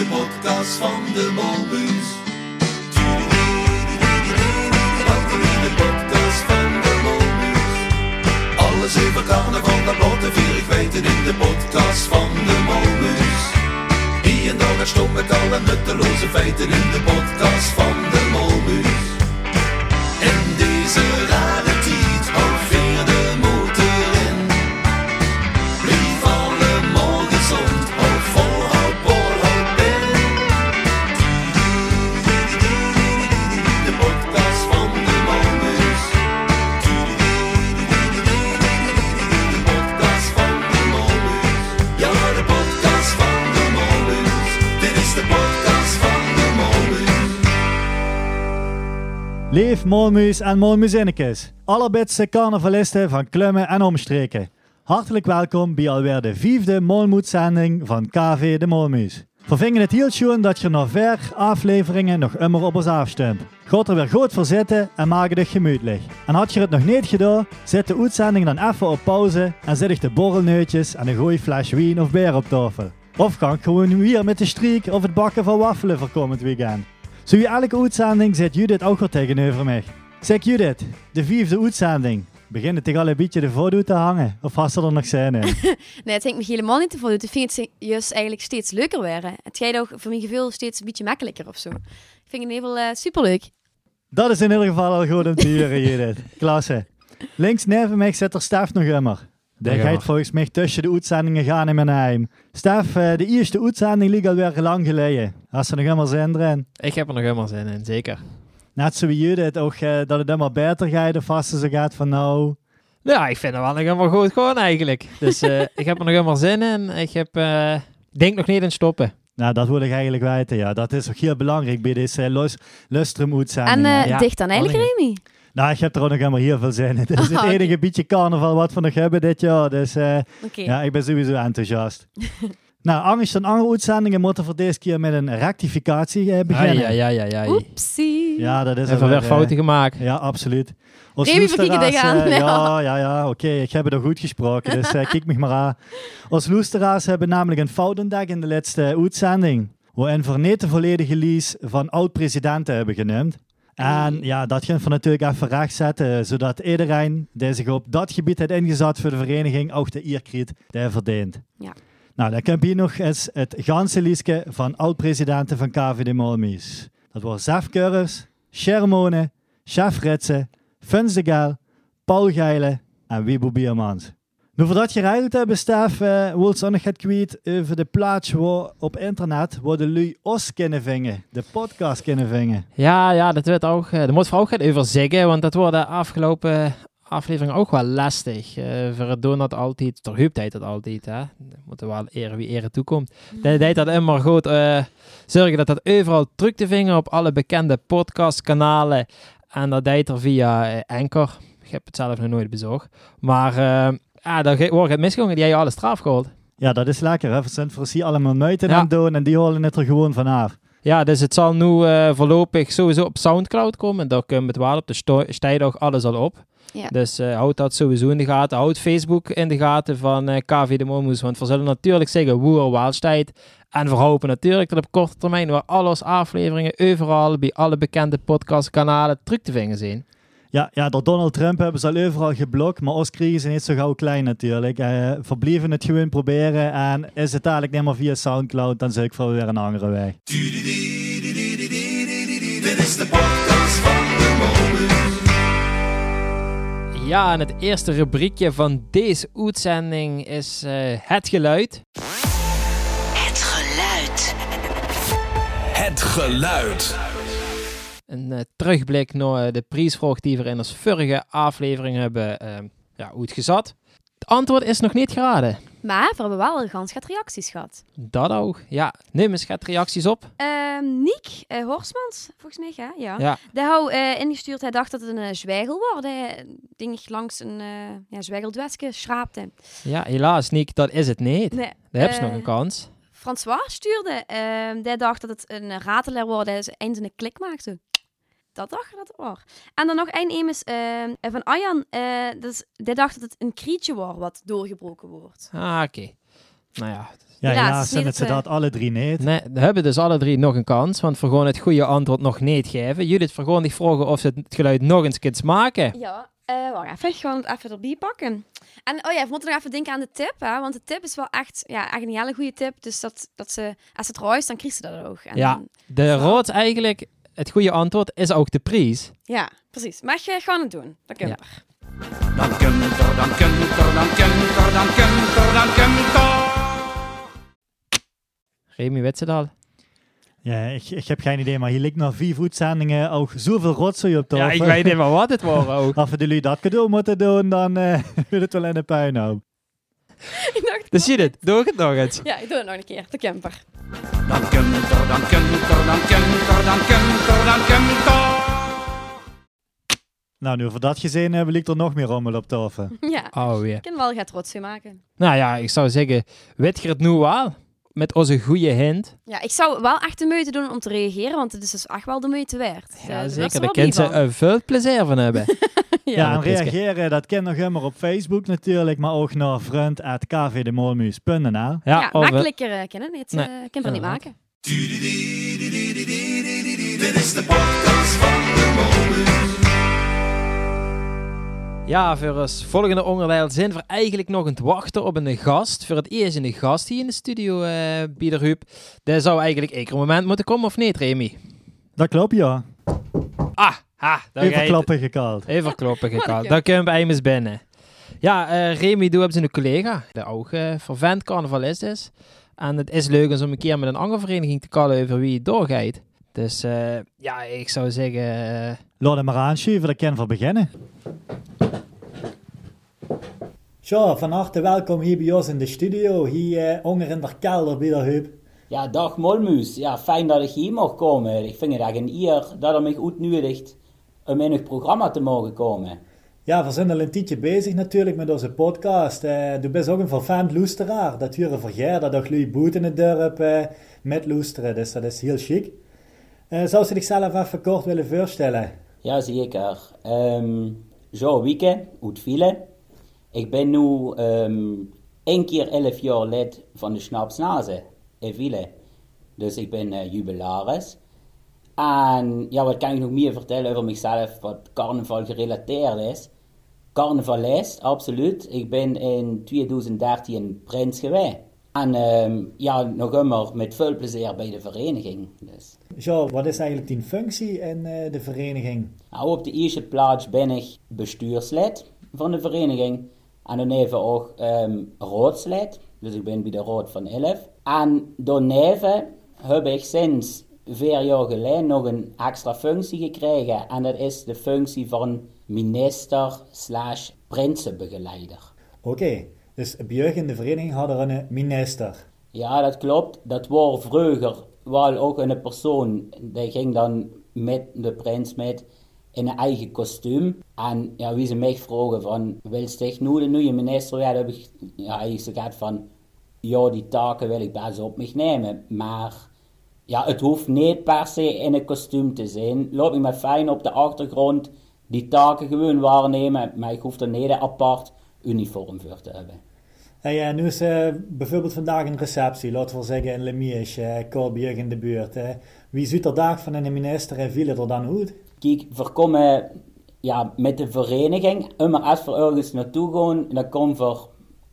de podcast van de Molbus. De podcast van de. Alles over carnaval, dat lot en vier ik in de podcast van de Molbus. Wie en dan het stom met alle nutteloze feiten in de podcast van de Molbus. Molmuis en Molmuzinnekes, allerbitste carnavalisten van Klummen en omstreken. Hartelijk welkom bij alweer de vijfde Molmoedzending van KV de Molmuis. We vingen het schoon dat je nog ver afleveringen nog immer op ons afstemt. God er weer goed voor zitten en maak het gemütlich. En had je het nog niet gedaan, zet de uitzending dan even op pauze en zet ik de borrelneutjes en een goeie fles wien of beer op tafel. Of kan ik gewoon weer met de streek of het bakken van waffelen voor komend weekend. Zo wie elke uitzending zit Judith ook weer tegenover mij. Zeg Judith, de vijfde uitzending. Het toch al een beetje de voordoet te hangen? Of hast er er nog zin in? Nee, het hangt me helemaal niet te uit. Ik vind het juist eigenlijk steeds leuker worden. Het gaat ook voor mijn gevoel steeds een beetje makkelijker of zo. Ik vind het in ieder geval eh, superleuk. Dat is in ieder geval al goed om te horen, Judith. Klasse. Links neven mij zit er Stef nog immer. Die Nog gaat volgens mij tussen de uitzendingen gaan in mijn heim. Stef, eh, de eerste uitzending liep alweer lang geleden. Hast er nog helemaal zin erin? Ik heb er nog helemaal zin in, zeker. Net zo wie Judith ook, eh, dat het helemaal beter gaat of vast ze gaat van nou... Ja, ik vind het wel nog helemaal goed gewoon eigenlijk. Dus eh, ik heb er nog helemaal zin in. Ik heb, eh, denk nog niet in stoppen. Nou, dat wil ik eigenlijk weten, ja. Dat is ook heel belangrijk bij deze uh, lus, lustrum En uitzending. eh, Ja, dicht dan eigenlijk. Remy? Nou, ik heb er ook nog helemaal heel veel zin in. Het is het enige beetje carnaval wat we nog hebben dit jaar. Dus eh, ja, ik ben sowieso enthousiast. nou, angst en andere uitzendingen moeten voor deze keer met een rectificatie eh, beginnen. Ja, ja, ja, ja. Oepsie. Ja, dat is Even weer eh, fouten gemaakt. Ja, absoluut. Als luisteraars, eh, ja, Ja. ja, oké. ik heb het er goed gesproken, dus eh, kijk me maar aan. Als luisteraars hebben namelijk een fout ontdekt in de laatste uitzending. Waarin we niet de volledige lease van oud-presidenten hebben genoemd. En ja, dat gaan we natuurlijk even rechtzetten, zodat iedereen die zich op dat gebied heeft ingezet voor de vereniging ook de eer krijgt die verdient. Ja. Nou, dan heb je nog eens het ganse lijstje van oud-presidenten van KVD Molmies. Dat waren Zef Kurres, Shermone, Chef Ritsen, Funs de Gaal, Paul Geile en Wiebo Biermans. Voordat je geregeld hebben, Stef, uh, wil je ook nog het kwijt over de plaats waar, op internet waar de lui os kunnen vingen, de podcast kunnen vingen. Ja, ja, dat wordt ook. eh, Daar moet vooral ook over zeggen, want dat wordt de afgelopen aflevering ook wel lastig. Eh voor het doen dat altijd, ter deed dat altijd, hè. We moeten wel eren wie eren toekomt. Dat deed dat immer goed. eh, zorgen dat dat overal terug te vingen op alle bekende podcastkanalen. En dat deed er via eh, Anchor. Ik heb het zelf nog nooit bezorgd. Maar eh, ja, dan wordt het misgegaan. Die heb je alle straf gehaald. Ja, dat is lekker. Hè? We zijn voor allemaal muiten Ja. aan het doen en die holen het er gewoon vanaf. Ja, dus het zal nu eh, voorlopig sowieso op Soundcloud komen. Daar kunnen we het wel op de stijdag alles al op. Ja. Dus eh, houd dat sowieso in de gaten. Houd Facebook in de gaten van eh, KV de Momus. Want we zullen natuurlijk zeggen er wel staat. En we hopen natuurlijk dat op korte termijn waar alles afleveringen overal bij alle bekende podcastkanalen terug te vinden zijn. Ja, ja, door Donald Trump hebben ze al overal geblokt, maar ons kregen ze niet zo gauw klein natuurlijk. Eh verblijven het gewoon proberen en is het eigenlijk niet meer via Soundcloud, dan zou ik voor weer een andere weg. Dit is de podcast van de Molbus. Ja, en het eerste rubriekje van deze uitzending is eh, het geluid. Het geluid. Het geluid. Een eh, terugblik naar eh, de prijsvraag die we in onze vorige aflevering hebben eh, ja, uitgezet. Het antwoord is nog niet geraden. Maar we hebben wel een gans gaat reacties gehad. Dat ook. Ja, neem eens gaat reacties op. Ehm Niek eh, Horsmans, volgens mij, ja. ja. Ja. Die hou eh, ingestuurd, hij dacht dat het een uh, zwijgel was. Hij ding langs een uh, ja, zwijgeldwesje schraapte. Ja, helaas, Niek, dat is het niet. Nee, Daar heb je nog een kans. François stuurde, uh, die dacht dat het een ratelaar was, ze eens een klik maakte. Dat dacht je dat het was. En dan nog één immers uh, van Ayan, uh, dus die dacht dat het een krietje was wat doorgebroken wordt. Ah, oké. Okay. Nou ja, Ja, helaas niet zijn het ze dat alle drie niet. Nee, we hebben dus alle drie nog een kans, want voor gewoon het goede antwoord nog niet geven. Judith, voor gewoon die vragen of ze het geluid nog eens kunt maken. Ja, eh wacht even. Gewoon het even erbij pakken. En oh ja, we moeten nog even denken aan de tip, hè? Want de tip is wel echt, ja, echt een hele goede tip. Dus dat, dat ze, als het ruist, dan krijgt ze dat ook. En Ja. De rood eigenlijk, het goede antwoord is ook de prijs. ja, precies. Maar je gewoon het doen. Er. Dan kunt er, dan kunt er, dan kunt er, dan kunt er, dan kunt er. Remy? Ja, ik, ik heb geen idee, maar hier ligt nog vier voetzendingen ook zoveel rotzooi op tafel. Ja, ik weet niet meer wat het was ook. Als we jullie dat cadeau moeten doen, dan eh wil het wel in de puinhoop. Ik dacht, Dus Judith, doe het nog eens. ja, ik doe het nog een keer. De camper. Dan kunt er, dan er, dan er, dan er, dan er. Nou, nu voor dat gezien hebben, ligt er nog meer rommel op tafel. Ja, Oh, weer. ik kan wel gaat trots maken. Nou ja, ik zou zeggen, weet je het nu wel? Met onze goede hint. Ja, ik zou wel echt de moeite doen om te reageren, want het is dus echt wel de moeite waard. Eh, Ja, was zeker. er Daar kunt ze er veel plezier van hebben. Ja, Ja. en reageren, dat kan nog helemaal op Facebook natuurlijk, maar ook naar vriend.kvdemolmuis.nl. Ja, Ja, of, eh, makkelijker uh, kennen het. Nee, eh, kan er niet maken. Dit is de podcast Ja, voor ons volgende onderdeel zijn we eigenlijk nog aan het wachten op een gast. Voor het eerst een gast hier in de studio, eh Biederhuub. Dat zou eigenlijk ieder moment moeten komen, of niet, Remy? Dat klopt, ja. Ah, ha, daar Even klappen gekald. Even kloppen, gekald. een Daar kunnen we immers binnen. Ja, eh Remy, doe hebben ze een collega, die ook eh vervent carnavalist is. En het is leuk om een keer met een andere vereniging te kallen over wie het doorgaat. Dus eh, ja, ik zou zeggen... eh, Laat hem maar aanschuiven, dat kan voor beginnen. Zo, van harte welkom hier bij ons in de studio, hier onder in de kelder bij de hub. Ja, dag Molmuus. Ja, fijn dat ik hier mag komen. Ik vind het echt een eer dat er mij uitnodigt om in het programma te mogen komen. Ja, we zijn al een tijdje bezig natuurlijk met onze podcast. Eh, du bent ook een vervent loesteraar. Dat huren vergeer, dat ook jullie boet in het dorp met loesteren, dus dat is heel chic. Eh, zou ze zichzelf even kort willen voorstellen? Ja, zeker. Ehm zo, Wieke, uit Viele. Ik ben nu één keer elf jaar lid van de Snapsnaze in Viele. Dus ik ben eh, jubilaris. En ja, wat kan ik nog meer vertellen over mezelf wat carnaval gerelateerd is? Carnavalist, absoluut. Ik ben in 2013 prins geweest. En ehm, ja, nog immer met veel plezier bij de vereniging. Dus. Jo, wat is eigenlijk die functie in eh, de vereniging? Nou, op de eerste plaats ben ik bestuurslid van de vereniging. En dan even ook raadslid. Dus ik ben bij de raad van 11. En daarneven heb ik sinds vier jaar geleden nog een extra functie gekregen. En dat is de functie van minister slash prinsenbegeleider. Oké, dus de vereniging hadden we een minister. Ja, dat klopt. Dat was vroeger wel ook een persoon. Die ging dan met de prins met in een eigen kostuum. En ja, wie ze mij vroegen van, wil je nu de nieuwe minister werden, heb ik ja, ik gezegd van, ja, die taken wil ik best op mij nemen. Maar ja, het hoeft niet per se in een kostuum te zijn. Laat me maar fijn op de achtergrond die taken gewoon waarnemen. Maar ik hoef er niet een apart uniform voor te hebben. Hey, eh, nu is eh, bijvoorbeeld vandaag een receptie, laten we zeggen in Lemiers, uh, bij jullie in de buurt. Wie ziet er dag van een minister en viel er dan uit? Kijk, we komen ja, met de vereniging, maar als we ergens naartoe gaan, dan komen we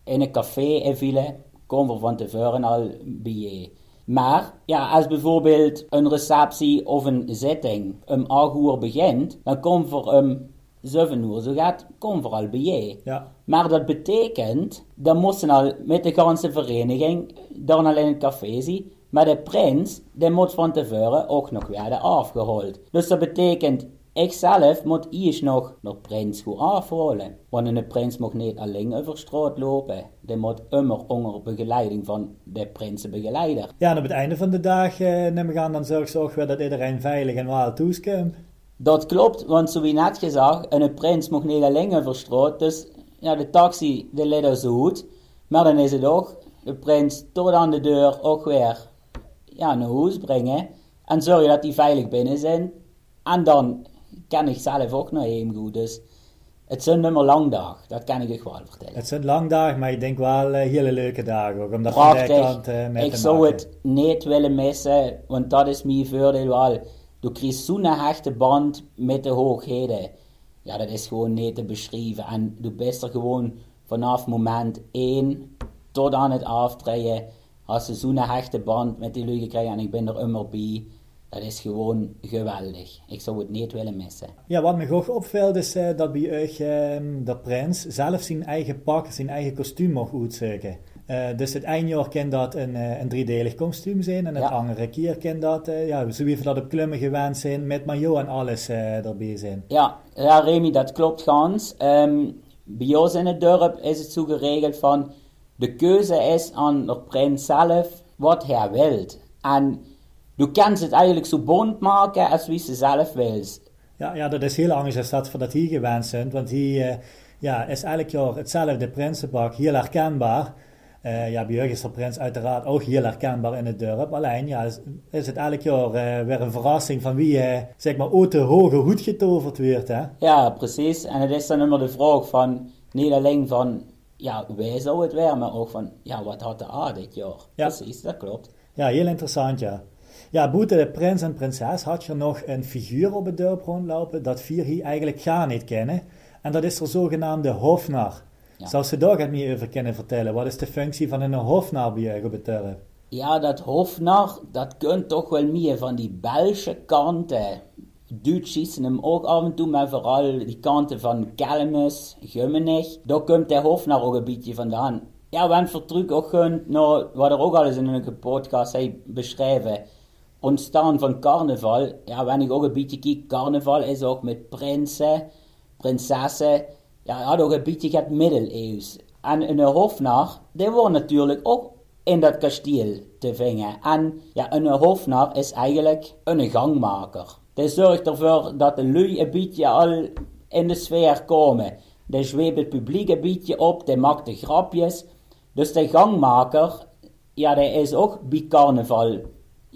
in een café in Ville, komen we van tevoren al bij. Maar ja, als bijvoorbeeld een receptie of een zitting om 8 uur begint, dan komen we om 7 uur zo gaat, komen we al bij je. Ja. Maar dat betekent, dan moesten al met de ganse vereniging dan al in het café zien. Maar de prins, die moet van tevoren ook nog worden afgehaald. Dus dat betekent, ik zelf moet eerst nog de prins goed afhalen. Want een prins mag niet alleen over straat lopen. Die moet immer onder begeleiding van de prinsenbegeleider. Ja, en op het einde van de dag eh, neem ik aan, dan zorg ze ook weer dat iedereen veilig en wel toeskomt. Dat klopt, want zoals net gezegd, een prins mag niet alleen over straat. Dus ja, de taxi, die leidt er zo goed. Maar dan is het ook, de prins tot aan de deur ook weer ja, naar huis brengen. En zorgen dat die veilig binnen zijn. En dan kan ik zelf ook nog even goed. Dus Het zijn nummer lang dag, dat kan ik je wel vertellen. Het zijn lang dagen, maar ik denk wel eh, hele leuke dagen ook. Omdat van die Prachtig. kant eh, met ik zou maken. het niet willen missen, want dat is mijn voordeel wel. Du krijgt zo'n hechte band met de hoogheden. Ja, dat is gewoon niet te beschrijven. En du bent er gewoon vanaf moment 1 tot aan het aftreden. Als ze zo'n hechte band met die lui gekregen en ik ben er immer bij. Dat is gewoon geweldig. Ik zou het niet willen missen. Ja, wat me ook opvalt is eh, dat bij euch de prins zelf zijn eigen pak, zijn eigen kostuum mag uitzoeken. Eh, dus het ene jaar kan dat een, eh, een driedelig kostuum zijn en het Ja. andere keer kan dat, eh, ja, zo we dat op klimmen gewend zijn, met maillot en alles eh, erbij zijn. Ja, ja, Remy, dat klopt gans. Ehm, bij ons in het dorp is het zo geregeld van... De keuze is aan de prins zelf wat hij wil. En du kan het eigenlijk zo bond maken als wie ze zelf wil. Ja, ja, dat is heel anders als dat voor dat hier gewend zijn, want hier ja, is elk jaar hetzelfde prinsenpak, heel herkenbaar. Eh, ja, prins uiteraard ook heel herkenbaar in het dorp. Alleen ja, is, is het elk jaar eh, weer een verrassing van wie eh, zeg maar uit de hoge hoed getoverd wordt. Hè? Ja, precies. En het is dan immer de vraag van... Niet alleen van... Ja, wij zou het weer, maar ook van... Ja, wat had de A dit jaar? Ja. Precies, dat klopt. Ja, heel interessant, ja. Ja, buiten de prins en prinses had je nog een figuur op het dorp rondlopen dat vier hier eigenlijk gaan niet kennen. En dat is de zogenaamde hofnar. Ja. Zou ze daar het meer over kunnen vertellen? Wat is de functie van een hofnar bij het dorp? Ja, dat Hofnar, dat kunt toch wel meer van die Belgische kanten. Duits schießen hem ook af en toe, maar vooral die kanten van Kelmis, Gummenich. Daar komt de Hofnar ook een beetje vandaan. Ja, we hebben vertrug ook gunt, nou, wat er ook al eens in een podcast heeft beschreven. Ontstaan van carnaval. Ja, wanneer ik ook een beetje kijk, carnaval is ook met prinsen, prinsessen. Ja, had ook een beetje het middeleeuws. En een hofnar, die wordt natuurlijk ook in dat kasteel te vinden. En ja, een hofnar is eigenlijk een gangmaker. Die zorgt ervoor dat de lui een beetje al in de sfeer komen. Die zweept het publiek een beetje op, die maakt de grapjes. Dus de gangmaker, ja, die is ook bij carnaval,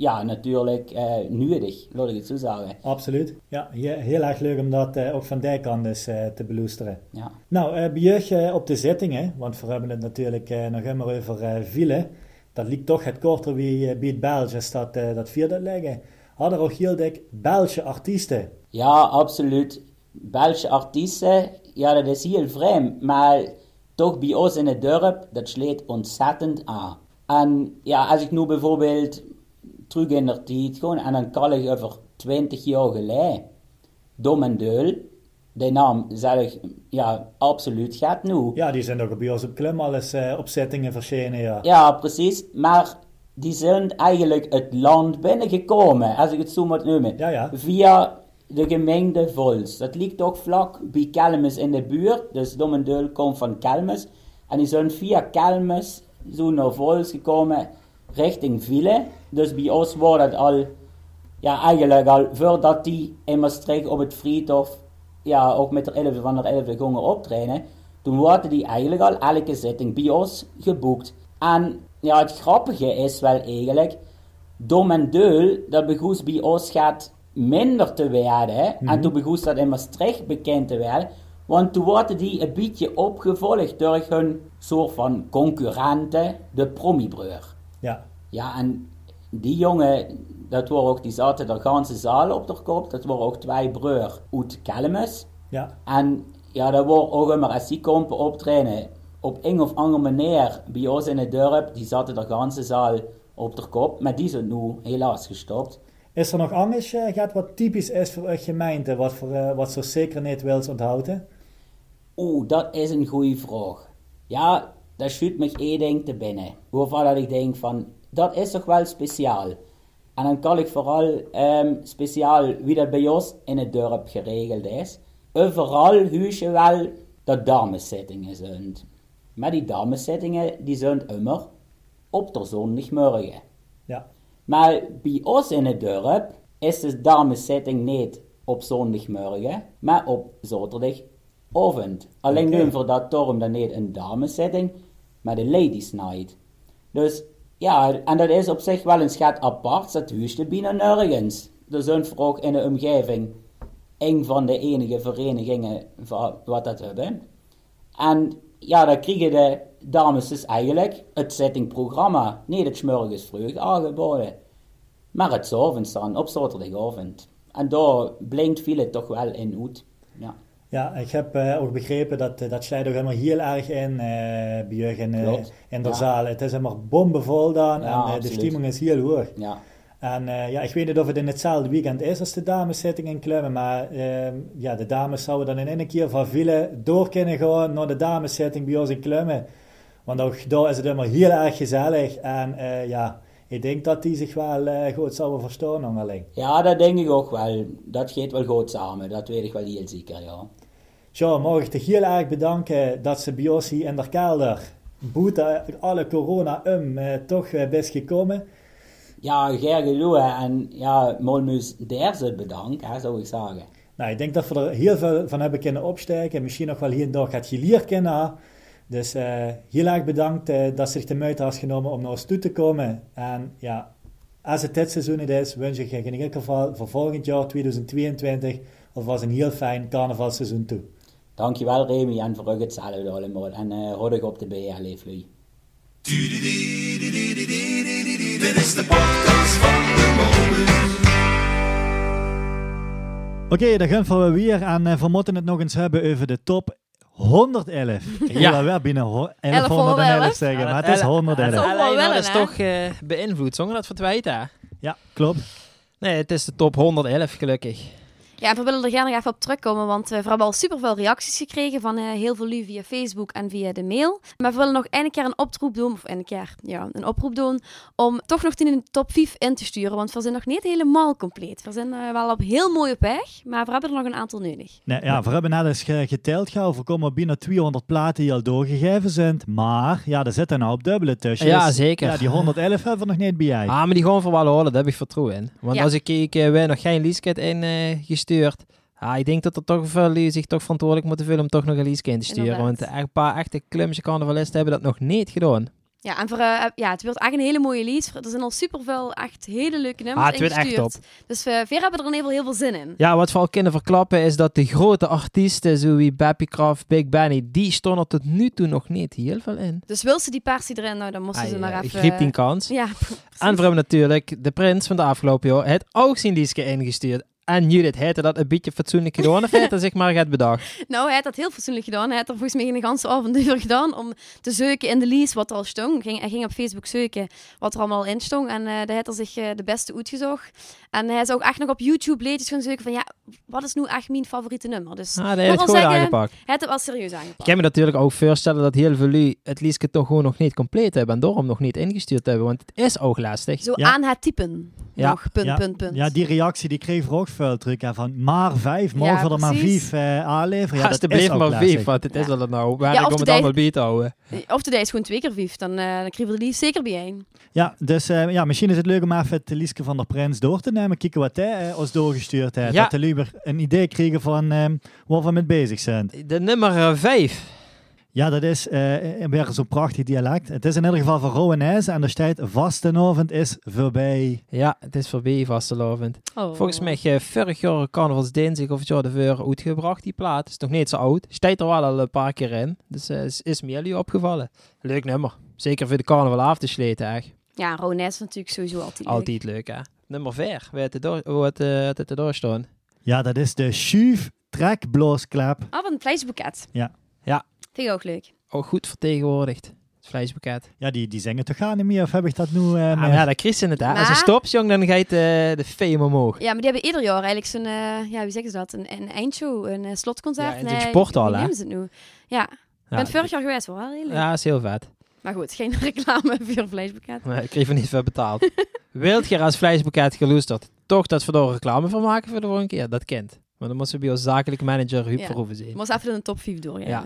ja, natuurlijk eh nodig, laat ik het zo zeggen. Absoluut. Ja, heel, erg leuk om dat eh, ook van die kant eens eh, te beloesteren. Ja. Nou, eh, bij eh, op de zittingen, want we hebben het natuurlijk nog immer over vielen. Dat ligt toch het korter wie, bij het Belgisch dat, dat vierde leggen. Hadden er ook heel dik Belgische artiesten. Ja, absoluut. Belgische artiesten, ja, dat is heel vreemd, maar toch bij ons in het dorp, dat slaat ontzettend aan. En ja, als ik nu bijvoorbeeld terug in de tijd gewoon, en dan kan ik over 20 jaar geleden, Dom en Deul, de naam zelf, ja, absoluut gaat nu. Ja, die zijn ook bij ons op Klim alles eh, op zittingen verschenen, ja. Ja, precies, maar die zijn eigenlijk het land binnengekomen, als ik het zo moet noemen. Ja, ja. Via de gemeente Vols. Dat ligt ook vlak bij Kelmis in de buurt. Dus Domendul komt van Kelmis. En die zijn via Kelmis zo naar Vols gekomen richting Ville. Dus bij ons wordt het al, ja eigenlijk al voordat die in Maastricht op het Friedhof, ja ook met de 11 van de 11 gingen optreden. Toen worden die eigenlijk al elke zitting bij ons geboekt. En ja, het grappige is wel eigenlijk, Dom en Deul, dat begon bij ons gaat minder te werden. En toen begon dat in Maastricht bekend te werden. Want toen worden die een beetje opgevolgd door hun soort van concurrenten, de Promibreur. Ja, Ja, en die jongen, dat waren ook, die zaten de ganse zaal op de kop. Dat waren ook twee breur uit Kelmis. ja. En ja, dat wordt ook immer als die komen optreden op een of andere manier bij ons in het dorp, die zaten de ganse zaal op de kop, maar die zijn nu helaas gestopt. Is er nog anders eh, gaat wat typisch is voor een gemeente, wat, voor, eh, wat zo zeker niet wils onthouden? Oeh, dat is een goede vraag. Ja, daar schuurt me één ding te binnen. Waarvan dat ik denk van, dat is toch wel speciaal. En dan kan ik vooral ehm, speciaal, wie dat bij ons in het dorp geregeld is. Overal huis je wel dat dameszittingen zijn. Maar die dameszittingen, die zijn immer op de zondagmorgen. Ja, Maar bij ons in het dorp is de dameszitting niet op zondagmorgen, maar op zaterdagavond. Alleen Oké. doen we dat daarom dan niet een dameszitting, maar de ladies night. Dus ja, en dat is op zich wel een schat apart, dat huist er bijna nergens. Er zijn ook in de omgeving een van de enige verenigingen wa- wat dat hebben. En ja, dan kregen de dames dus eigenlijk het settingprogramma, niet het 's morgens vroeg aangeboden, maar het avonds dan, op zaterdagavond. En daar blinkt het toch wel in uit. Ja. Ja, ik heb eh, ook begrepen dat, eh, dat slijt ook helemaal heel erg in eh bij jullie in, de Ja. zaal. Het is helemaal bombevol dan Ja, en de stemming is heel hoog. ja. En ja, ik weet niet of het in hetzelfde weekend is als de dameszitting in Klemmen, maar ehm, ja, de dames zouden dan in één keer van Vielen door kunnen gaan naar de dameszitting bij ons in Klemmen. Want ook daar is het helemaal heel erg gezellig en ja, ik denk dat die zich wel goed zouden verstaan onderling. Ja, dat denk ik ook wel. Dat gaat wel goed samen, dat weet ik wel heel zeker, ja. Zo, mag ik te heel erg bedanken dat ze bij ons hier in de kelder, boete alle corona um, eh, toch eh, best gekomen. Ja, Ger geloe en ja, Molmus daar ze bedankt, hè, zou ik zeggen. Nou, ik denk dat we er heel veel van hebben kunnen opsteken. Misschien nog wel hier en daar gaat geleerd hebben. Dus eh, heel erg bedankt eh, dat ze zich de moeite has genomen om naar ons toe te komen. En ja, als het dit seizoen is, wens ik je in ieder geval voor volgend jaar 2022 alvast een heel fijn carnavalseizoen toe. Dankjewel Remy en voor ook hetzelfde allemaal. En uh, houd ik op de BL, leef Louis. Dit is de podcast van de Molens. Oké, dan gaan we weer. En eh, we moeten het nog eens hebben over de top 111. Ik wil Ja. dat wel binnen ho- 1111 1111 zeggen, maar het is 111. Dat is wel is toch eh, beïnvloed, zonder dat het weten. Ja, klopt. Nee, het is de top 111 gelukkig. Ja, en we willen er graag nog even op terugkomen, want eh, we hebben al superveel reacties gekregen van eh, heel veel lu via Facebook en via de mail. Maar we willen nog een keer een oproep doen, of een keer, ja, een oproep doen, om toch nog in de top 5 in te sturen, want we zijn nog niet helemaal compleet. We zijn eh, wel op heel mooi op weg, maar we hebben er nog een aantal nodig. Nee, ja, we hebben net eens ge- geteld gauw. We komen binnen 200 platen die al doorgegeven zijn. Maar ja, er zitten nou op dubbele tussen. Ja, zeker. Ja, die 111 hebben we nog niet bij. Ah, maar die gewoon voor wel horen, daar heb ik vertrouwen in. Want Ja. als ik keek, eh, wij nog geen leasecat in eh, Ah, ik denk dat er toch veel zich toch verantwoordelijk moeten voelen om toch nog een leasecat in te sturen. Inderdaad. Want een paar echte klumse carnavalisten hebben dat nog niet gedaan. Ja, en voor, eh, ja, het wordt echt een hele mooie lease. Er zijn al superveel echt hele leuke nummers Ah, het wordt echt. Dus we weer hebben er in ieder geval heel veel zin in. Ja, wat we al kunnen verklappen is dat de grote artiesten, zoals Bappy Craft, Big Benny, die stonden tot nu toe nog niet heel veel in. Dus wil ze die persie erin, nou dan moesten Ah, ze ja, maar ik even... griep die kans. Ja, En we hebben natuurlijk de prins van de afgelopen jaar het ook zijn leasecat ingestuurd. En Judith heette dat een beetje fatsoenlijk gedaan of heeft hij zich maar gaat bedacht? Nou, hij had dat heel fatsoenlijk gedaan. Hij had er volgens mij een ganse avond over gedaan om te zoeken in de lease wat er al stond. Ging, hij ging op Facebook zoeken wat er allemaal in stond. En eh daar had er zich eh, de beste uitgezocht. En hij is ook echt nog op YouTube liedjes gaan zoeken van ja, wat is nu echt mijn favoriete nummer? Dus Ah, dat heeft het zeggen, aangepakt. hij had het wel serieus Ik aangepakt. kan me natuurlijk ook voorstellen dat heel veel lui het leasecat toch gewoon nog niet compleet hebben. En daarom nog niet ingestuurd hebben, want het is ook lastig. Zo Ja. aan het typen. Ja. Nog, punt, ja, punt, punt. Ja, die reactie die kreeg we ook veel terug. hè, Van maar vijf, mogen Ja, we er maar vijf eh, aanleveren? Ja, dat is maar vijf, want het is al nou werk Ja, of om het allemaal bij te houden. Of de is gewoon twee keer vijf, dan, eh dan krijgen we de lease zeker bijeen. Ja, dus eh, ja, misschien is het leuk om even het Lieske van der Prins door te nemen. Kijken wat hij eh, ons doorgestuurd heeft. Ja. Dat de liever een idee kregen van eh, waar we mee bezig zijn. De nummer eh, vijf. Ja, dat is eh, weer zo'n prachtig dialect. Het is in ieder geval van Rowanese en er staat vastenavond is voorbij. Ja, het is voorbij vastelovend. Oh. Volgens mij eh, vorig jaar carnavalsdinsdag of het jaar ervoor uitgebracht, die plaat. Is nog niet zo oud. Staat er wel al een paar keer in. Dus eh, is, is me jullie opgevallen. Leuk nummer. Zeker voor de carnaval af te sleten, echt. Ja, Rones is natuurlijk sowieso altijd leuk. Altijd leuk, hè. Nummer vier. Weet het door, hoe het, eh, het erdoor staan. Ja, dat is de Schuif Trekbloosklep. Ah, wat een vleesboeket. Ja. Ja. Vind ik ook leuk. Ook goed vertegenwoordigd. Het vleesboeket. Ja, die, die zingen toch gaan niet meer? Of heb ik dat nu... eh, Ah, met- ja, dat Chris in het, hè. Als je Maar- stopt, jong, dan gaat eh, de fame omhoog. Ja, maar die hebben ieder jaar eigenlijk zo'n, eh, ja, wie zeggen ze dat? Een, een eindshow, een slotconcert. Ja, in zo'n sporthal, hoe hè? ze het nu? Ja, ik ben Ja, het vorig jaar geweest, hoor. Wel heel leuk. Ja, is heel vet. Maar goed, geen reclame voor vleesboeket. Maar ik kreeg er niet veel betaald. Wilt je als vleesboeket geloesterd toch dat we daar reclame van maken voor de volgende keer? Dat kent. Maar dan moeten we bij ons zakelijk manager Huub Ja. Verhoeven zien. moest even de top 5 doorgaan. Ja.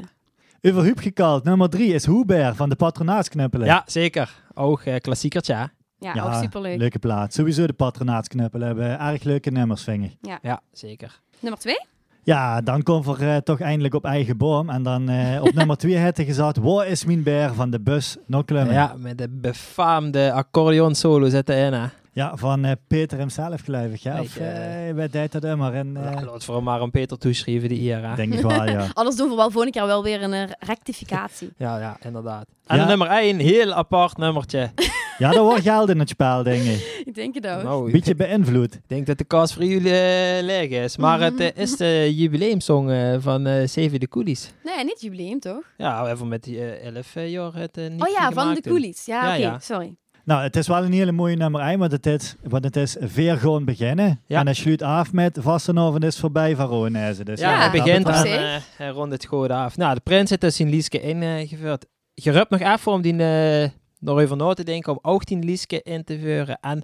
Over Huub gekald. Nummer drie is Hoeber van de Patronaatknuppelen. Ja, zeker. Ook eh, klassiekertje, hè? Ja, ook superleuk. Leuke plaat. Sowieso de Patronaatknuppelen hebben erg leuke nummers, vind ik. Ja, zeker. Nummer 2? Ja, dan komt er eh, toch eindelijk op eigen boom. En dan eh, op nummer twee had hij gezegd, waar is mijn beer van de bus Klummen? Ja, met de befaamde accordeon solo zitten in, hè? Ja, van eh, Peter hemzelf geloof ik. Ja? Of eh, eh wij deed dat immer. En, eh, Ja, laat het vooral maar aan Peter toeschrijven, die eer. hè. denk ik wel, ja. Anders doen we wel volgende keer wel weer een eh, rectificatie. Ja, ja, inderdaad. En Ja. nummer 1, heel apart nummertje. Ja, er wordt geld in het spel, denk ik. ik denk het ook. Nou, Een ik beetje beïnvloed. denk dat de kans voor jullie eh, leeg is. Maar het eh, is de jubileumsong eh, van eh Zeven de Koelies. Nee, niet jubileum toch? Ja, even met die eh 11 eh, jaar het eh, niet oh ja, van de. Coolies. Ja, Ja, oké, ja. sorry. Nou, het is wel een hele mooie nummer 1, want het is, want het is weer gewoon beginnen. Ja. En hij sluit af met Vastenhoven is voorbij van Roonijzen. Dus Ja, Ja, het begint en eh, hij rond het goed af. Nou, de prins heeft dus zijn Lieske ingevoerd. Je rupt nog even om die eh nog even na te denken om ook die Lieske in te voeren. En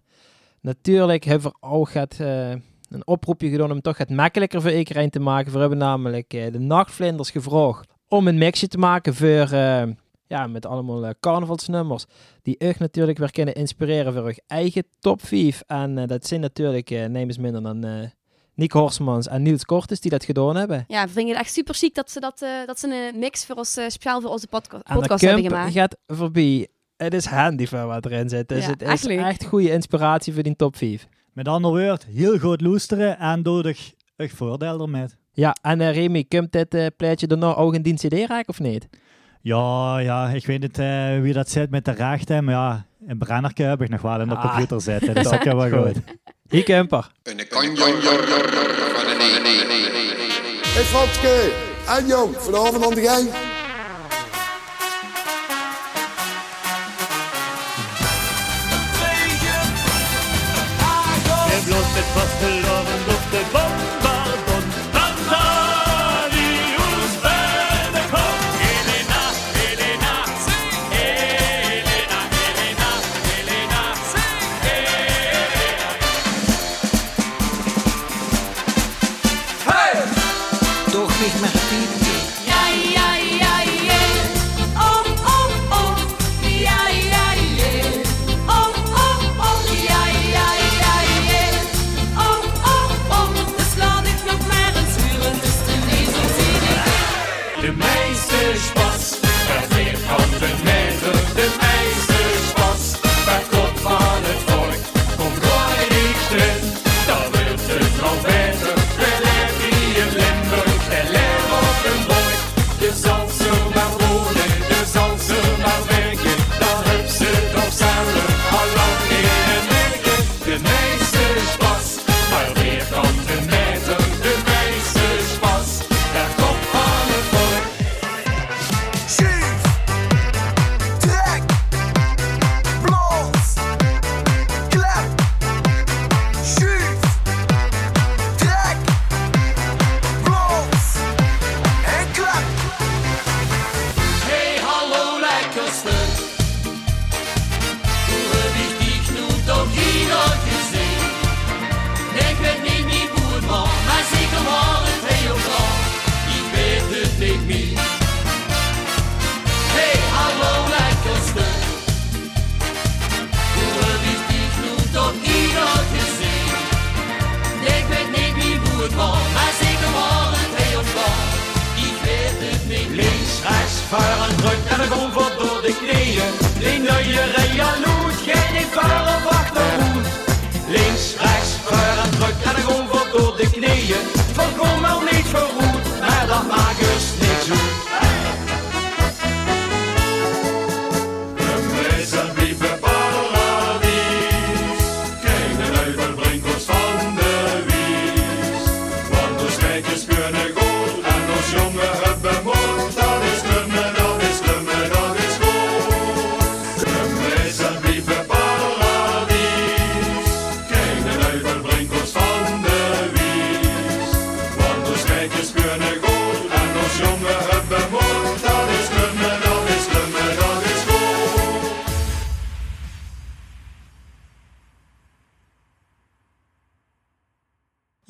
natuurlijk hebben we ook het, eh, een oproepje gedaan om toch het makkelijker voor iedereen te maken. We hebben namelijk eh, de nachtvlinders gevraagd om een mixje te maken voor, eh, ja, met allemaal eh, carnavalsnummers. Die echt natuurlijk weer kunnen inspireren voor hun eigen top 5. En eh, dat zijn natuurlijk, eh neem eens minder dan... eh Nick Horsmans en Niels Kortes die dat gedaan hebben. Ja, we vinden het echt super chic dat ze, dat, eh, dat ze een mix voor ons, eh, speciaal voor onze podca En podcast hebben gemaakt. gaat voorbij. Het is handy van wat erin zit. Dus Ja, het is echt echt goede inspiratie voor die top 5. Met andere woorden, heel goed loesteren en een voordeel ermee. Ja, en eh, Remy, komt dit eh plaatje daarna ook in die CD raken of niet? Ja, ja, ik weet niet eh, wie dat zit met de rechten, maar ja, een brennerke heb ik nog wel in de Ah. computer zitten. Dus dat kan wel goed. Een kanjer van een nee. Hey Franske, en jong, vanavond aan de gang.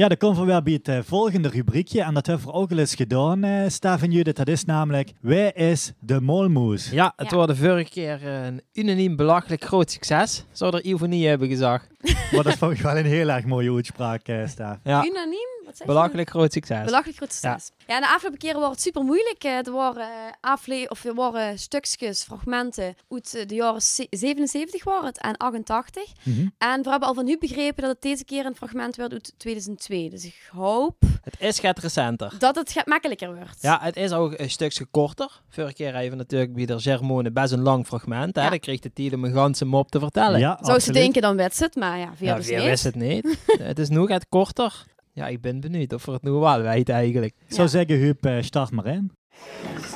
Ja, dan komen we weer bij het eh, volgende rubriekje. En dat hebben we ook al eens gedaan, eh Stef en Judith. Dat is namelijk, wij is de molmoes? Ja, het Ja. was de vorige keer een unaniem belachelijk groot succes. Zou er Ivo niet hebben gezegd. Maar dat vond ik wel een heel erg mooie uitspraak, eh Stef. Ja. Unaniem? Wat zei je? Belachelijk groot succes. Belachelijk groot succes. Ja. en de afgelopen keren was het super moeilijk. Eh, Er waren, eh, afle of er waren stukjes, fragmenten uit eh, de jaren ze- 77 waren het en 88. Mhm. En we hebben al van nu begrepen dat het deze keer een fragment werd uit 2002. Dus ik hoop Het is gaat recenter. dat het gaat makkelijker wordt. Ja, het is ook een stukje korter. Vorige keer even natuurlijk bij de Germone best een lang fragment. Hè? Ja. Dan kreeg de tijd om een ganse mop te vertellen. Ja, Zou ze denken, dan werd ze het, maar ja, via ja wie niet. wist het niet. het is nog het korter. Ja, ik ben benieuwd of we het nu wel weten eigenlijk. Ik zou Ja. zeggen, Huub, eh, start maar in.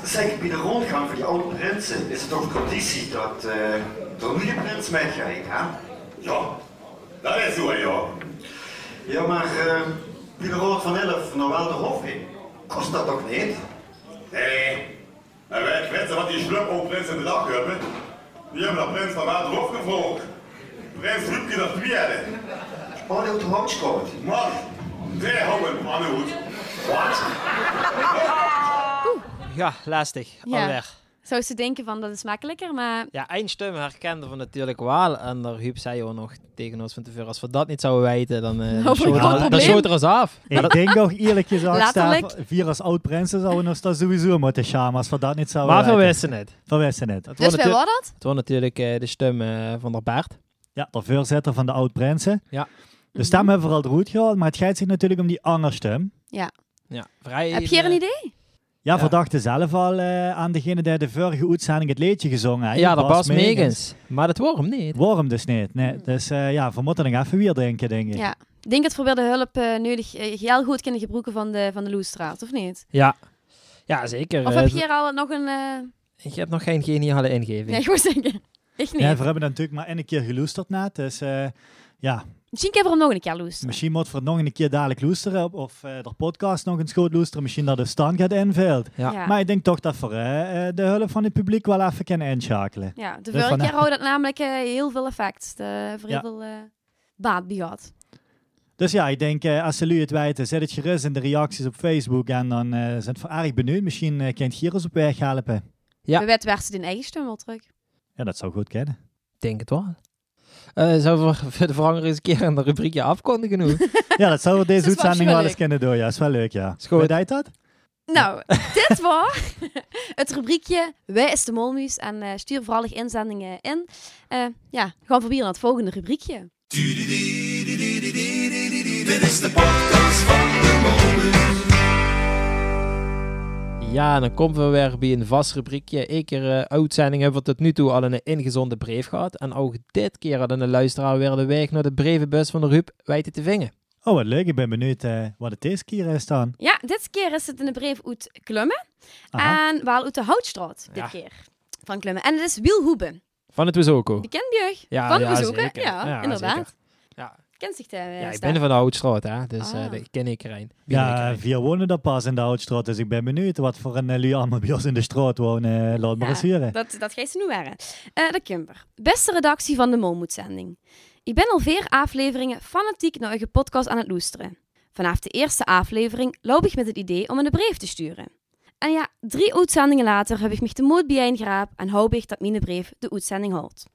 Zeg, bij de rondgang van die oude prinsen is het toch traditie dat eh er een nieuwe prins meegaat, hè? Ja, dat is zo, ja. Ja, maar eh bij de Rood van Elf nou wel de hof in. Kost dat toch niet? Nee, en wij weten wat die sluppo prins in de dag hebben. Die hebben dat prins van Waterhof gevlogen. Prins Rupke dat tweede. Oh, die de houtskoot. Maar, die houden van de hoed. Wat? Ja, lastig. Ja. Alweer. Zou ze denken van, dat is makkelijker, maar... Ja, één stem herkende we natuurlijk wel. En daar Huub zei ook nog tegen ons van tevoren, als we dat niet zouden weten, dan, eh schoot er- schoot er ons af. Ik denk ook eerlijk gezegd, Letterlijk. Stef, vier als oud-prinsen zouden ons dat sowieso moeten schamen als we dat niet zouden Maar we weten. wisten het. We wisten het. Het Dus was, wij dat? het was natuurlijk eh, de stem eh, van de Bert. Ja, de voorzitter van de oud-prinsen. Ja. De stem hebben we al eruit gehaald, maar het gaat zich natuurlijk om die andere stem. Ja, vrij... Heb je er een eh, idee? Ja, Ja. we dachten zelf al eh, aan degene die de vorige uitzending het liedje gezongen heeft. Ja, dat was Megens. Maar dat wordt hem niet. Waarom dus niet? Nee, dus eh, ja, we moeten nog even weer denken, denk ik. Ja. Ik denk dat we bij de hulp eh, nodig heel goed kunnen gebruiken van de, van de Loestraat, of niet? Ja. Ja, zeker. Of heb je hier al nog een... eh Ik heb nog geen geniale ingeving. Nee, ik wou zeggen. Echt niet. Ja, we hebben natuurlijk maar één keer geloesterd net, dus eh, ja, Misschien kunnen we hem nog een keer loesteren. misschien moet we het nog een keer dadelijk loesteren, of eh, de podcast nog eens goed loesteren, misschien dat de stand gaat invult. Ja. Ja. Maar ik denk toch dat we eh, de hulp van het publiek wel even kunnen inschakelen. Ja, de Dus vorige keer had dat namelijk heel veel effect. De, voor heel Ja. veel eh, baat bij gehad. Dus ja, ik denk, als jullie het weten, zet het gerust in de reacties op Facebook en dan eh, zijn we erg benieuwd. Misschien uh, kunt je ons op weg helpen. Ja. We weten waar ze in eigen stem wel terug. Ja, dat zou goed kennen. denk het wel. Eh zou we voor de eens een keer een rubriekje afkondigen? Ja, dat zouden we deze uitzending wel eens kunnen doen. Ja, is wel leuk, ja. Is goed. Weet dat? Nou, dit was het rubriekje Wij is de Molmuus. En eh, stuur vooral inzendingen in. Eh, ja, gaan we weer naar het volgende rubriekje. Dit is de podcast van Ja, en dan komen we weer bij een vast rubriekje. Eén keer eh, uitzending hebben we tot nu toe al een ingezonde brief gehad. En ook dit keer hadden de luisteraar weer de weg naar de brievenbus van de Ruud weten te vingen. Oh, wat leuk. Ik ben benieuwd eh, wat het deze keer is dan. Ja, dit keer is het in de brief uit Klummen. Aha. En wel uit de Houtstraat, dit Ja. keer. Van Klummen. En het is Wiel Hoebe. Van het Wezoko. Die kent je? Ja, Van ja, zeker. Ja, Ja, inderdaad. zeker. Ja. Kent zich de eh, Ja, ik ben van de Houtstraat, hè. Dus eh Ah. dat ken ik er een. Ja, vier wonen daar pas in de Houtstraat, dus ik ben benieuwd wat voor een uh, lui allemaal bij ons in de straat wonen. Eh, laat maar Ja, eens huren. Dat, dat gaat ze nu waren. Eh de Kimber. Beste redactie van de Molmoedzending. Ik ben al vier afleveringen fanatiek naar uw podcast aan het loesteren. Vanaf de eerste aflevering loop ik met het idee om een brief te sturen. En ja, drie uitzendingen later heb ik me de moed bijeengeraap en hoop ik dat mijn brief de uitzending houdt.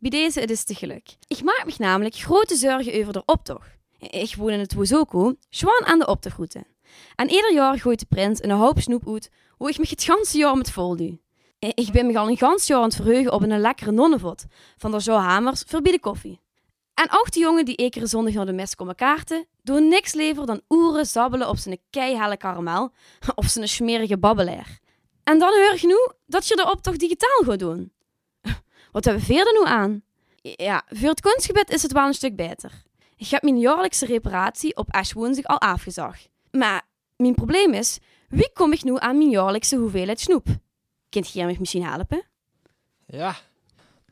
Bij deze het is te geluk. Ik maak me namelijk grote zorgen over de optocht. Ik woon in het Wozoko, zwaar aan de optochtroute. En ieder jaar gooit de prins een hoop snoep uit, hoe ik me het ganse jaar met voldoe. Ik ben me al een gans jaar aan het verheugen op een lekkere nonnenvot van de Zo Hamers de koffie. En ook de jongen die ekere zondag naar de mes komen kaarten, doen niks liever dan oeren zabbelen op zijn keihelle karamel of zijn smerige babbelaar. En dan hoor nu dat je de optocht digitaal gaat doen. Wat hebben we verder nu aan? Ja, voor het kunstgebed is het wel een stuk beter. Ik heb mijn jaarlijkse reparatie op Ash woensdag al afgezag. Maar mijn probleem is, wie kom ik nu aan mijn jaarlijkse hoeveelheid snoep? Kunt jij me misschien helpen? Ja.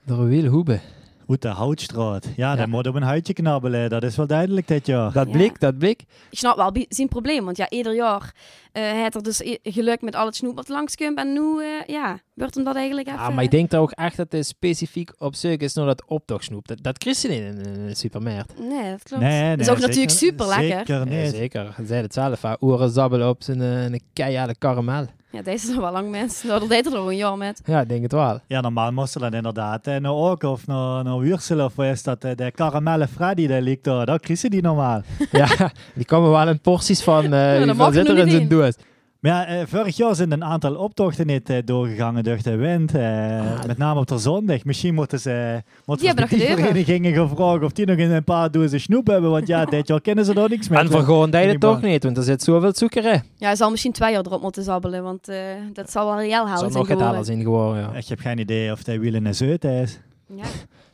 Door Wiel Hoebe. Uit de Houtstraat. Ja, Ja. dat moet op een huidje knabbelen. Dat is wel duidelijk dit jaar. Dat Ja. blik, dat blik. Ik snap wel zijn probleem, want ja, ieder jaar eh heeft er dus geluk met al het snoep wat langskomt. En nu, eh, ja, Wordt hem dat eigenlijk even... Ah, maar ik denk toch ook echt dat het specifiek op zoek is naar dat optogsnoep. Dat, dat krijg je niet in, de supermarkt. Nee, dat klopt. Nee, dat is nee, ook natuurlijk super lekker. Zeker Nee, niet. zeker. Ze zei het zelf. hè. Oren zabbelen op zijn eh, een keiharde karamel. Ja, deze is nog wel lang mensen. Nou, dat deed er nog een jaar met. Ja, ik denk het wel. Ja, normaal moesten dat inderdaad. En nou ook, of naar, naar Wursel, of is dat? eh, De karamelle Freddy, die ligt daar. Dat je die normaal. ja, die komen wel in porties van... eh dat zit er nog in niet zijn in. doos? Maar ja, eh, vorig jaar zijn een aantal optochten niet eh, doorgegangen door de wind. eh, Ah, met name op de zondag. Misschien moeten ze moeten Die hebben ze die verenigingen gaan vragen of die nog in een paar dozen snoep hebben. Want ja, dit jaar kennen ze er niks mee. En voor gewoon het toch niet, want er zit zoveel zoeker in. Ja, hij zal misschien twee jaar erop moeten zabbelen, want eh, dat zal wel reëel Dat houden zou nog het alles in geworden, ja. Ik heb geen idee of hij wielen en zeut is. Ja,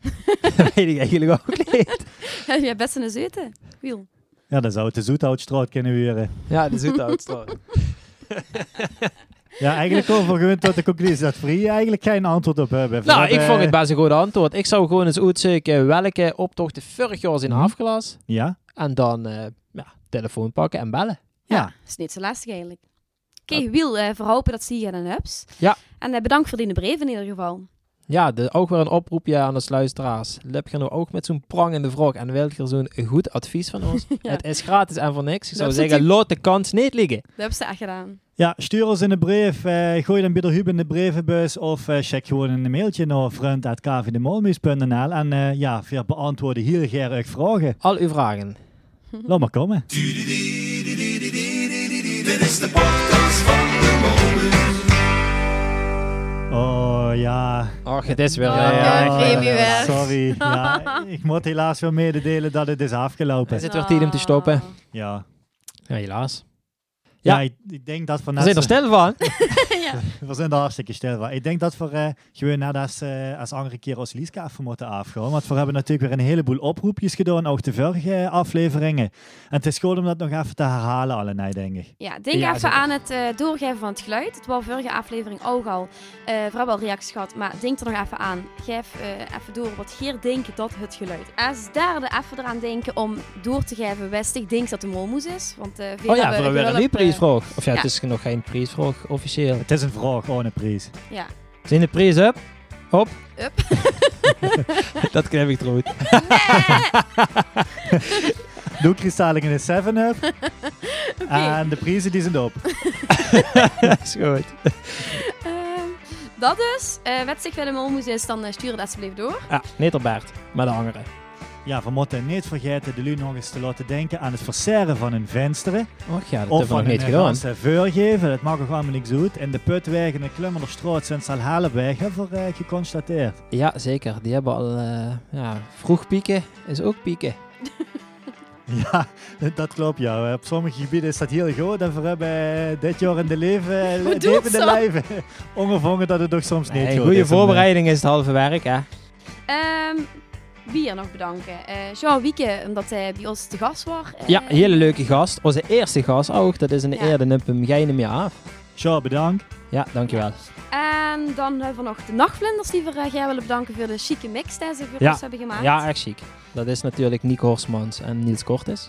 dat weet ik eigenlijk ook niet. je hebt best een zeuten. Wiel. Ja, dan zou het de zoethoutstraat kunnen huren. Ja, de zoethoutstraat. Ja, eigenlijk overgewend tot de conclusie dat Free eigenlijk geen antwoord op hebben. We Nou, ik vond het best een goed antwoord. Ik zou gewoon eens uitzoeken welke optochten vorig jaar zijn Mhm. afgelast. Ja? En dan eh, ja, telefoon pakken en bellen. Ja. Dat is niet zo lastig eigenlijk. Oké, Wiel, eh verhopen dat zie je en hubs. Ja. En eh, bedankt voor die brief in ieder geval. Ja, de, ook weer een oproepje aan de luisteraars. Lip je nou ook met zo'n prangende vraag en wilt je zo'n goed advies van ons? Ja. Het is gratis en voor niks. Ik zou Dat zeggen, laat de kans niet liggen. Dat hebben ze echt gedaan. Ja, stuur ons in de brief. eh, gooi dan bij de Hub in de brievenbus. Of eh, check gewoon een mailtje naar vriend.kvdemolmuis.nl. En eh, ja, we beantwoorden hier graag vragen. Al uw vragen. Laat maar komen. Dit is de podcast van de. Oh ja. Och, het is weer... Oh, ja, ja. Sorry. Ja, ik moet helaas wel mededelen dat het is afgelopen. Is het weer tijd om te stoppen? Ja. Ja, helaas. Ja, ik, ik denk dat net... zijn er stil van. We zijn er hartstikke stil van. Ik denk dat we eh, gewoon net als, eh, als andere keer als Lieska even moeten afgaan. Want we hebben natuurlijk weer een heleboel oproepjes gedaan, ook de vorige afleveringen. En het is goed om dat nog even te herhalen, allemaal, denk ik. Ja, denk Ja, even zeker. aan het eh, doorgeven van het geluid. Het was vorige aflevering ook al. eh vooral wel reacties gehad, maar denk er nog even aan. Geef eh, even door wat Geer denkt dat het geluid. Als derde even eraan denken om door te geven westig denkt dat de molmoes is. Want eh veel Oh ja, hebben voor weer een prijsvraag. Of ja, ja. het is nog geen prijsvraag officieel. Het is een vraag, gewoon een prijs. ja. Zijn de prijs up? Op? Up. dat knip ik eruit. Doe kristallen in een 7-up. En de prijzen die zijn op. dat is goed. Ehm, dat dus. Eh wat zich bij de molmoes is, dan eh, stuur het alsjeblieft door. Ja, niet op Bert, maar de andere. Ja, we moeten niet vergeten de lu nog eens te laten denken aan het verseren van hun vensteren. Och ja, dat Of hebben we van nog niet een gedaan. ganse voorgeven. Dat mag ook allemaal niks uit. En de putwegen en de Klummerstraat zijn al halfweg, hebben we eh, geconstateerd. Ja, zeker. Die hebben al eh, ja, vroeg pieken is ook pieken. Ja, dat klopt ja. Op sommige gebieden is dat heel goed. En we hebben eh, dit jaar in de leven, levende zo? lijven ongevangen dat het toch soms niet Nee, goed goede is. En, voorbereiding is het halve werk, hè? Ehm wie er nog bedanken? Eh Jean Wieke, omdat hij bij ons te gast was. Eh, Ja, hele leuke gast. Onze eerste gast ook. Dat is een Ja. eer, dan hem meer af. Sjoe, bedankt. Ja, dankjewel. En dan hebben we nog de nachtvlinders die we uh, jij willen bedanken voor de chique mix die ze voor Ja. ons hebben gemaakt. Ja, echt chic. Dat is natuurlijk Nico Horsmans en Niels Kortis.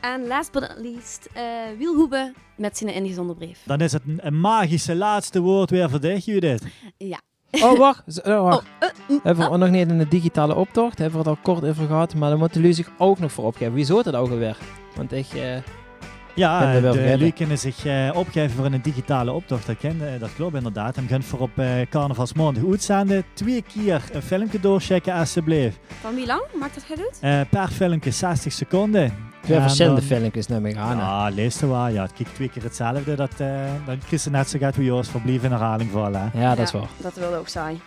En last but not least, eh Wiel Hoebe met zijn ingezonde brief. Dan is het een, een magische laatste woord weer voor dich, Judith. Ja. Oh, wacht. Oh, wacht. Oh, mm, Hebben we oh. nog niet in de digitale optocht? Hebben we het al kort over gehad, maar dan moeten jullie zich ook nog voor opgeven. Wie zou het ook alweer? Want ik... eh, Ja, de, vergeten. kunnen zich eh, opgeven voor een digitale optocht. Dat, ken, eh, dat klopt inderdaad. En gaan voor op eh carnavalsmaandag uitzenden. Twee keer een filmpje doorchecken, alsjeblieft. Van wie lang? Maakt dat gedoet? Eh per filmpje 60 seconden. Twee En verschillende dan- filmpjes naar me gaan. Ja, lees er wel. Ja, het kijkt twee keer hetzelfde. Dat, eh dan je net zo gaat wie Joost verblijf in herhaling vallen. hè. Ja, dat is waar. Dat wilde ook zijn.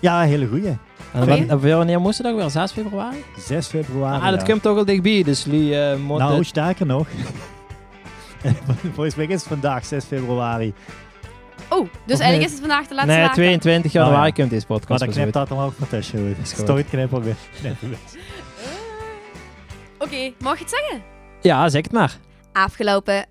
Ja, hele goeie. En wanneer moest het ook weer? 6 februari? 6 februari. Ah, dat ja. komt toch al dichtbij, dus jullie eh moeten... Nou, sterker nog. Volgens mij is het vandaag 6 februari. Oh, dus Of eigenlijk nee? is het vandaag de laatste nee, datum. 22 januari Oh, ja. komt deze Maar podcast dan pas knipt dat er ook van tussen. Stoot knippen weer. Oké, mag je het zeggen? Ja, zeg het maar. Afgelopen.